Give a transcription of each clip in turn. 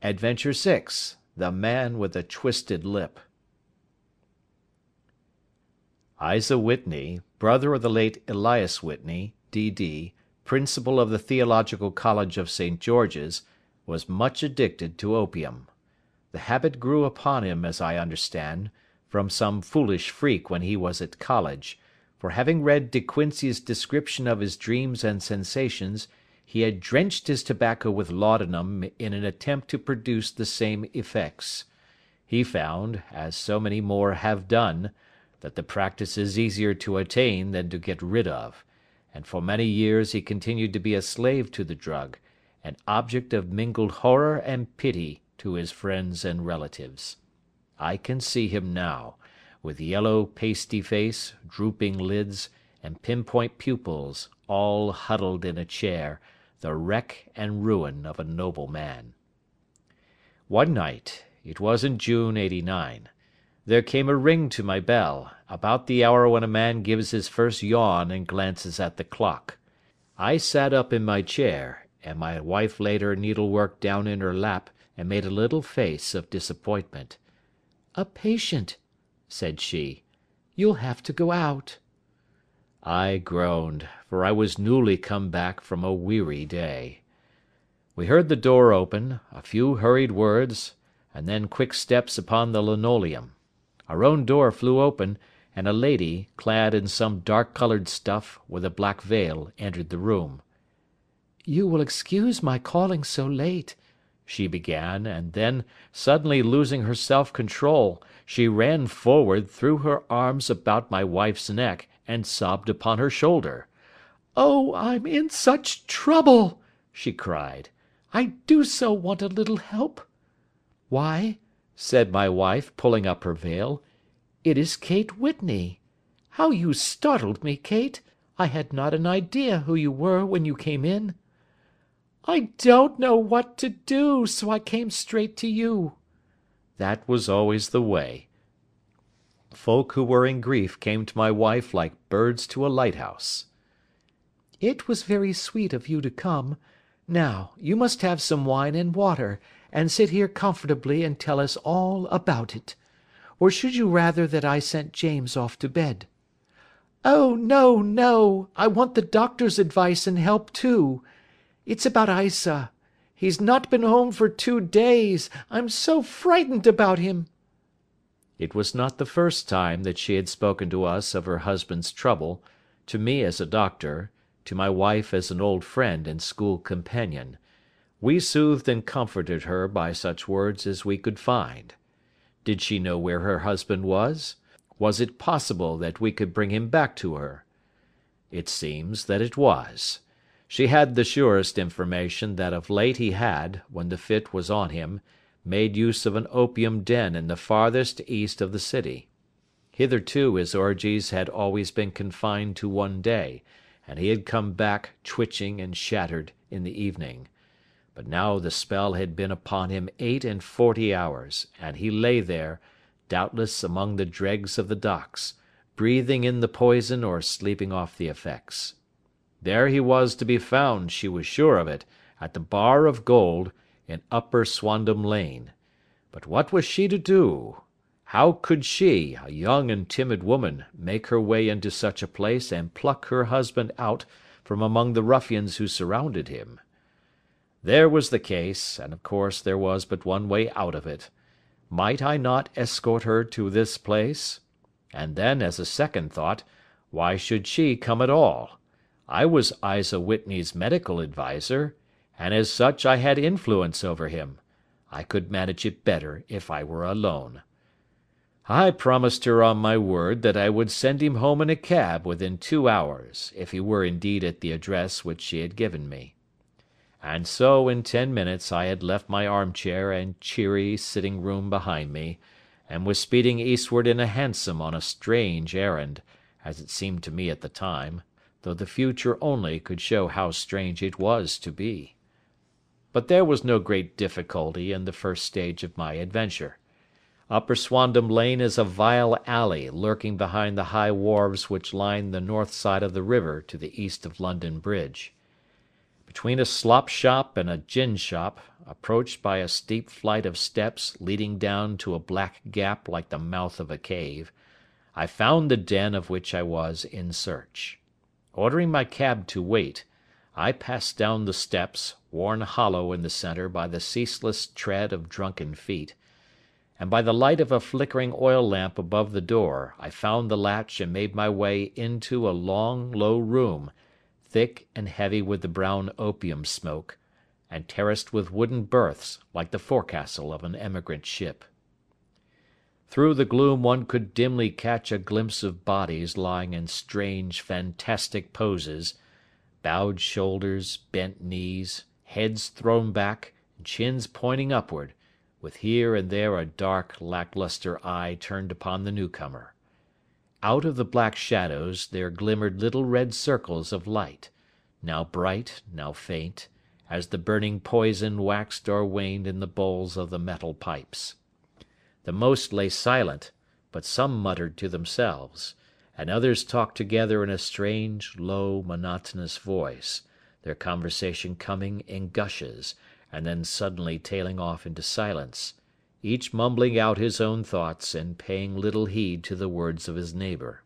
ADVENTURE VI THE MAN WITH THE TWISTED LIP Isa Whitney, brother of the late Elias Whitney, D.D., principal of the Theological College of St George's, was much addicted to opium. The habit grew upon him, as I understand, from some foolish freak when he was at college, for having read De Quincey's description of his dreams and sensations, had drenched his tobacco with laudanum in an attempt to produce the same effects. He found, as so many more have done, that the practice is easier to attain than to get rid of, and for many years he continued to be a slave to the drug, an object of mingled horror and pity to his friends and relatives. I can see him now, with yellow pasty face, drooping lids, and pinpoint pupils, all huddled in a chair, the wreck and ruin of a noble man. One night, it was in June, '89, there came a ring to my bell, about the hour when a man gives his first yawn and glances at the clock. I sat up in my chair, and my wife laid her needlework down in her lap and made a little face of disappointment. "A patient," said she. "You'll have to go out." I groaned, for I was newly come back from a weary day. We heard the door open, a few hurried words, and then quick steps upon the linoleum. Our own door flew open, and a lady, clad in some dark coloured stuff, with a black veil, entered the room. "You will excuse my calling so late," she began, and then, suddenly losing her self control, she ran forward, threw her arms about my wife's neck, and sobbed upon her shoulder. "Oh, I'm in such trouble!" she cried. "I do so want a little help." "Why," said my wife, pulling up her veil, "it is Kate Whitney. How you startled me, Kate! I had not an idea who you were when you came in." "I don't know what to do, so I came straight to you." That was always the way. Folk who were in grief came to my wife like birds to a lighthouse. "It was very sweet of you to come. Now, you must have some wine and water, and sit here comfortably and tell us all about it. Or should you rather that I sent James off to bed?" "Oh, no, no! I want the doctor's advice and help too. It's about Isa. He's not been home for two days. I'm so frightened about him." It was not the first time that she had spoken to us of her husband's trouble, to me as a doctor, to my wife as an old friend and school companion. We soothed and comforted her by such words as we could find. Did she know where her husband was? Was it possible that we could bring him back to her? It seems that it was. She had the surest information that of late he had, when the fit was on him, made use of an opium den in the farthest east of the city. Hitherto his orgies had always been confined to one day, and he had come back twitching and shattered in the evening. But now the spell had been upon him eight and forty hours, and he lay there, doubtless among the dregs of the docks, breathing in the poison or sleeping off the effects. There he was to be found, she was sure of it, at the Bar of Gold, in Upper Swandam Lane. But what was she to do? How could she, a young and timid woman, make her way into such a place and pluck her husband out from among the ruffians who surrounded him? There was the case, and of course there was but one way out of it. Might I not escort her to this place? And then, as a second thought, why should she come at all? I was Isa Whitney's medical adviser, and as such I had influence over him. I could manage it better if I were alone. I promised her on my word that I would send him home in a cab within two hours, if he were indeed at the address which she had given me. And so in ten minutes I had left my armchair and cheery sitting room behind me, and was speeding eastward in a hansom on a strange errand, as it seemed to me at the time though the future only could show how strange it was to be. But there was no great difficulty in the first stage of my adventure. Upper Swandam Lane is a vile alley lurking behind the high wharves which line the north side of the river to the east of London Bridge. Between a slop shop and a gin shop, approached by a steep flight of steps leading down to a black gap like the mouth of a cave, I found the den of which I was in search. Ordering my cab to wait, I passed down the steps, worn hollow in the centre by the ceaseless tread of drunken feet, and by the light of a flickering oil lamp above the door I found the latch and made my way into a long, low room, thick and heavy with the brown opium smoke, and terraced with wooden berths like the forecastle of an emigrant ship. Through the gloom one could dimly catch a glimpse of bodies lying in strange, fantastic poses, bowed shoulders, bent knees, heads thrown back, and chins pointing upward, with here and there a dark, lack lustre eye turned upon the newcomer. Out of the black shadows there glimmered little red circles of light, now bright, now faint, as the burning poison waxed or waned in the bowls of the metal pipes. The most lay silent, but some muttered to themselves, and others talked together in a strange, low, monotonous voice, their conversation coming in gushes, and then suddenly tailing off into silence, each mumbling out his own thoughts and paying little heed to the words of his neighbour.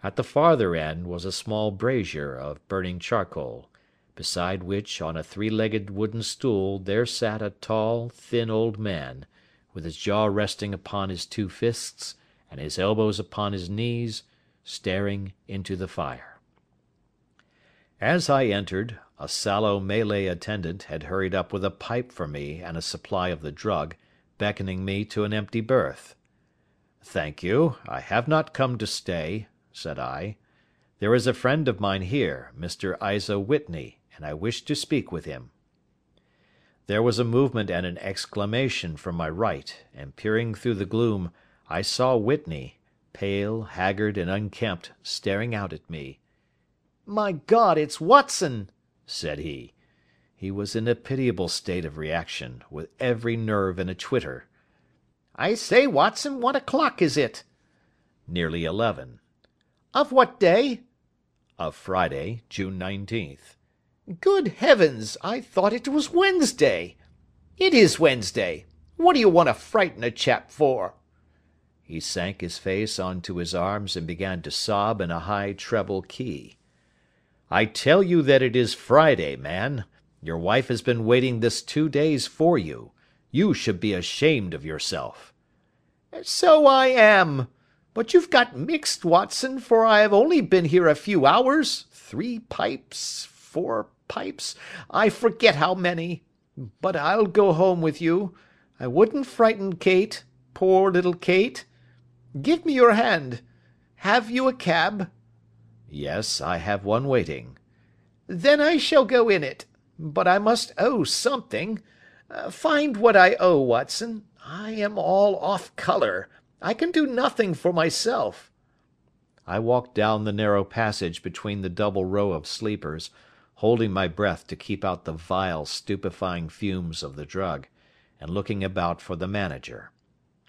At the farther end was a small brazier of burning charcoal, beside which on a three legged wooden stool there sat a tall, thin old man, with his jaw resting upon his two fists, and his elbows upon his knees, staring into the fire. As I entered, a sallow Malay attendant had hurried up with a pipe for me and a supply of the drug, beckoning me to an empty berth. "Thank you, I have not come to stay," said I. "There is a friend of mine here, Mr. Isa Whitney, and I wish to speak with him." There was a movement and an exclamation from my right, and peering through the gloom, I saw Whitney, pale, haggard, and unkempt, staring out at me. "My God, it's Watson!" said he. He was in a pitiable state of reaction, with every nerve in a twitter. "I say, Watson, what o'clock is it?" "Nearly eleven." "Of what day?" "Of Friday, June 19th. "Good heavens! I thought it was Wednesday. It is Wednesday. What do you want to frighten a chap for?" He sank his face on to his arms and began to sob in a high treble key. "I tell you that it is Friday, man. Your wife has been waiting this two days for you. You should be ashamed of yourself." "So I am. But you've got mixed, Watson, for I have only been here a few hours. Three pipes four pipes I forget how many. But I'll go home with you. I wouldn't frighten Kate poor little Kate. Give me your hand. Have you a cab?" "Yes, I have one waiting." "Then I shall go in it. But I must owe something. Uh, find what I owe, Watson. I am all off colour. I can do nothing for myself." I walked down the narrow passage between the double row of sleepers holding my breath to keep out the vile, stupefying fumes of the drug, and looking about for the manager.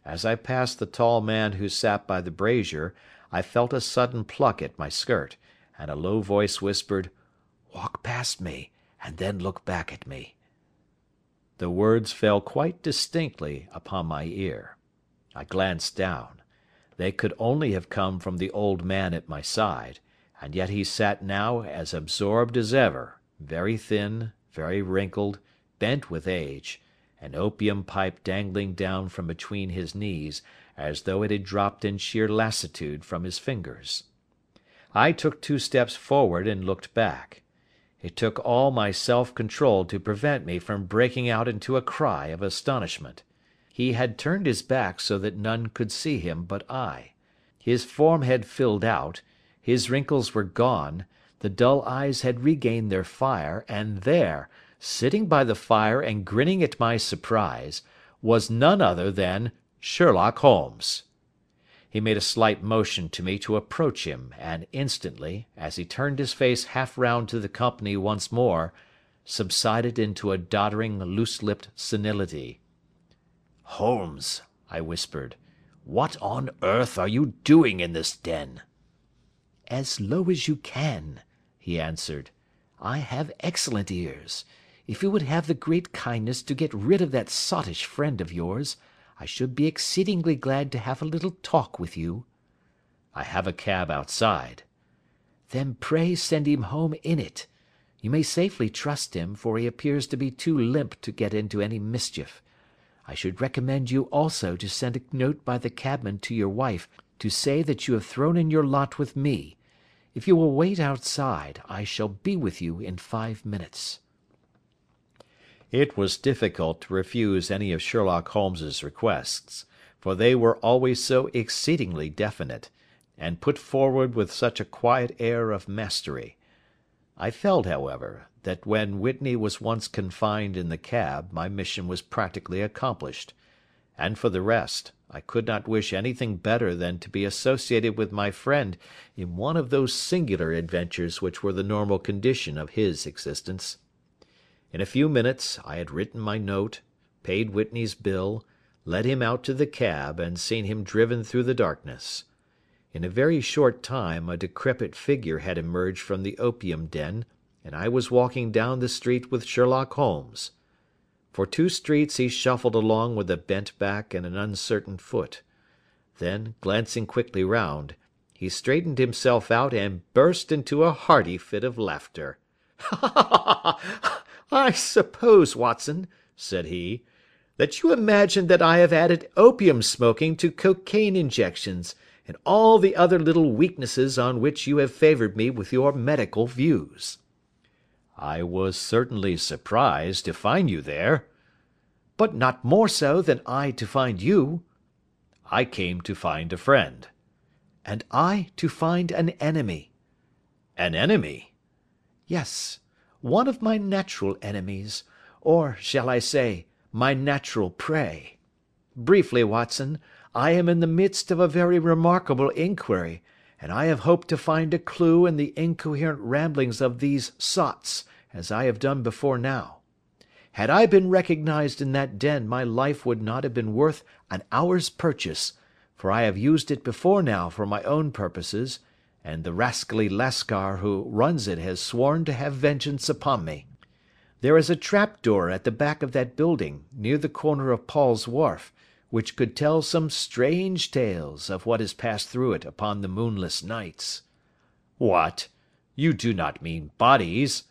As I passed the tall man who sat by the brazier I felt a sudden pluck at my skirt, and a low voice whispered, "Walk past me, and then look back at me." The words fell quite distinctly upon my ear. I glanced down. They could only have come from the old man at my side and yet he sat now as absorbed as ever, very thin, very wrinkled, bent with age, an opium pipe dangling down from between his knees as though it had dropped in sheer lassitude from his fingers. I took two steps forward and looked back. It took all my self control to prevent me from breaking out into a cry of astonishment. He had turned his back so that none could see him but I. His form had filled out, his wrinkles were gone, the dull eyes had regained their fire, and there, sitting by the fire and grinning at my surprise, was none other than Sherlock Holmes. He made a slight motion to me to approach him, and instantly, as he turned his face half round to the company once more, subsided into a doddering, loose-lipped senility. "Holmes," I whispered, "what on earth are you doing in this den?" "As low as you can," he answered. I have excellent ears. If you would have the great kindness to get rid of that sottish friend of yours, I should be exceedingly glad to have a little talk with you." "I have a cab outside." "Then pray send him home in it. You may safely trust him, for he appears to be too limp to get into any mischief. I should recommend you also to send a note by the cabman to your wife to say that you have thrown in your lot with me. If you will wait outside, I shall be with you in five minutes." It was difficult to refuse any of Sherlock Holmes's requests, for they were always so exceedingly definite, and put forward with such a quiet air of mastery. I felt, however, that when Whitney was once confined in the cab my mission was practically accomplished; and for the rest, I could not wish anything better than to be associated with my friend in one of those singular adventures which were the normal condition of his existence. In a few minutes I had written my note, paid Whitney's bill, led him out to the cab, and seen him driven through the darkness. In a very short time a decrepit figure had emerged from the opium den, and I was walking down the street with Sherlock Holmes. For two streets he shuffled along with a bent back and an uncertain foot. Then, glancing quickly round, he straightened himself out and burst into a hearty fit of laughter. "I suppose, Watson," said he, "that you imagine that I have added opium smoking to cocaine injections and all the other little weaknesses on which you have favoured me with your medical views." "I was certainly surprised to find you there." "But not more so than I to find you." "I came to find a friend." "And I to find an enemy." "An enemy?" "Yes, one of my natural enemies, or, shall I say, my natural prey. Briefly, Watson. I am in the midst of a very remarkable inquiry, and I have hoped to find a clue in the incoherent ramblings of these sots, as I have done before now. Had I been recognised in that den my life would not have been worth an hour's purchase, for I have used it before now for my own purposes, and the rascally Lascar who runs it has sworn to have vengeance upon me. There is a trap door at the back of that building, near the corner of Paul's Wharf which could tell some strange tales of what has passed through it upon the moonless nights." "What! You do not mean bodies?"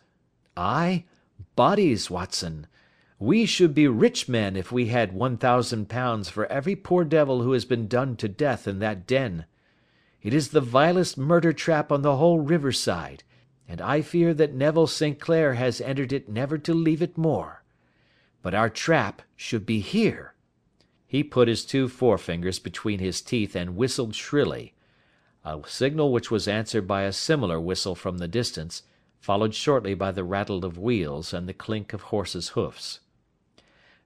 "Ay, bodies, Watson. We should be rich men if we had £1,000 for every poor devil who has been done to death in that den. It is the vilest murder trap on the whole riverside, and I fear that Neville St. Clair has entered it never to leave it more. But our trap should be here. He put his two forefingers between his teeth and whistled shrilly, a signal which was answered by a similar whistle from the distance, followed shortly by the rattle of wheels and the clink of horses' hoofs.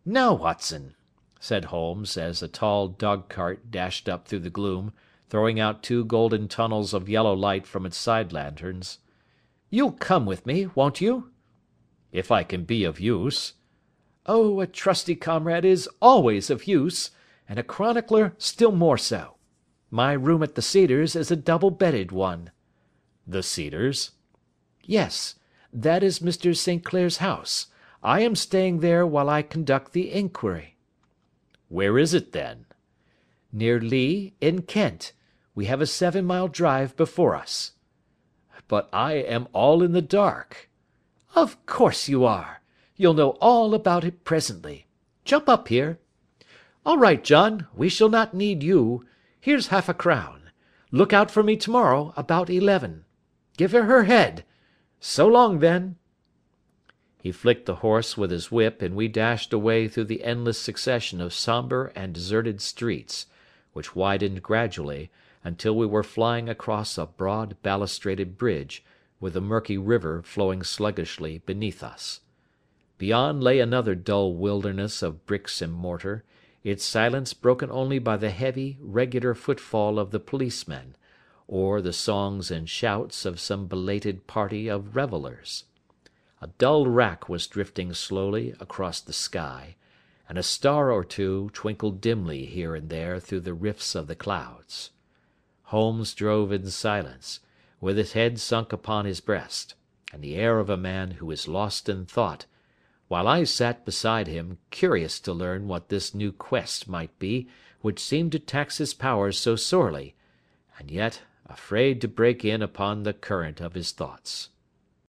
"Now, Watson," said Holmes, as a tall dog cart dashed up through the gloom, throwing out two golden tunnels of yellow light from its side lanterns, "you'll come with me, won't you?" "If I can be of use." Oh, a trusty comrade is always of use, and a chronicler still more so. My room at the Cedars is a double bedded one." "The Cedars?" "Yes. That is Mr. St. Clair's house. I am staying there while I conduct the inquiry." "Where is it, then?" "Near Lee, in Kent. We have a seven mile drive before us." "But I am all in the dark." "Of course you are. You'll know all about it presently. Jump up here. All right, John, we shall not need you. Here's half a crown. Look out for me tomorrow about eleven. Give her her head. So long, then." He flicked the horse with his whip, and we dashed away through the endless succession of sombre and deserted streets, which widened gradually, until we were flying across a broad balustraded bridge, with the murky river flowing sluggishly beneath us. Beyond lay another dull wilderness of bricks and mortar, its silence broken only by the heavy, regular footfall of the policemen, or the songs and shouts of some belated party of revellers. A dull wrack was drifting slowly across the sky, and a star or two twinkled dimly here and there through the rifts of the clouds. Holmes drove in silence, with his head sunk upon his breast. and the air of a man who is lost in thought, while I sat beside him, curious to learn what this new quest might be which seemed to tax his powers so sorely, and yet afraid to break in upon the current of his thoughts.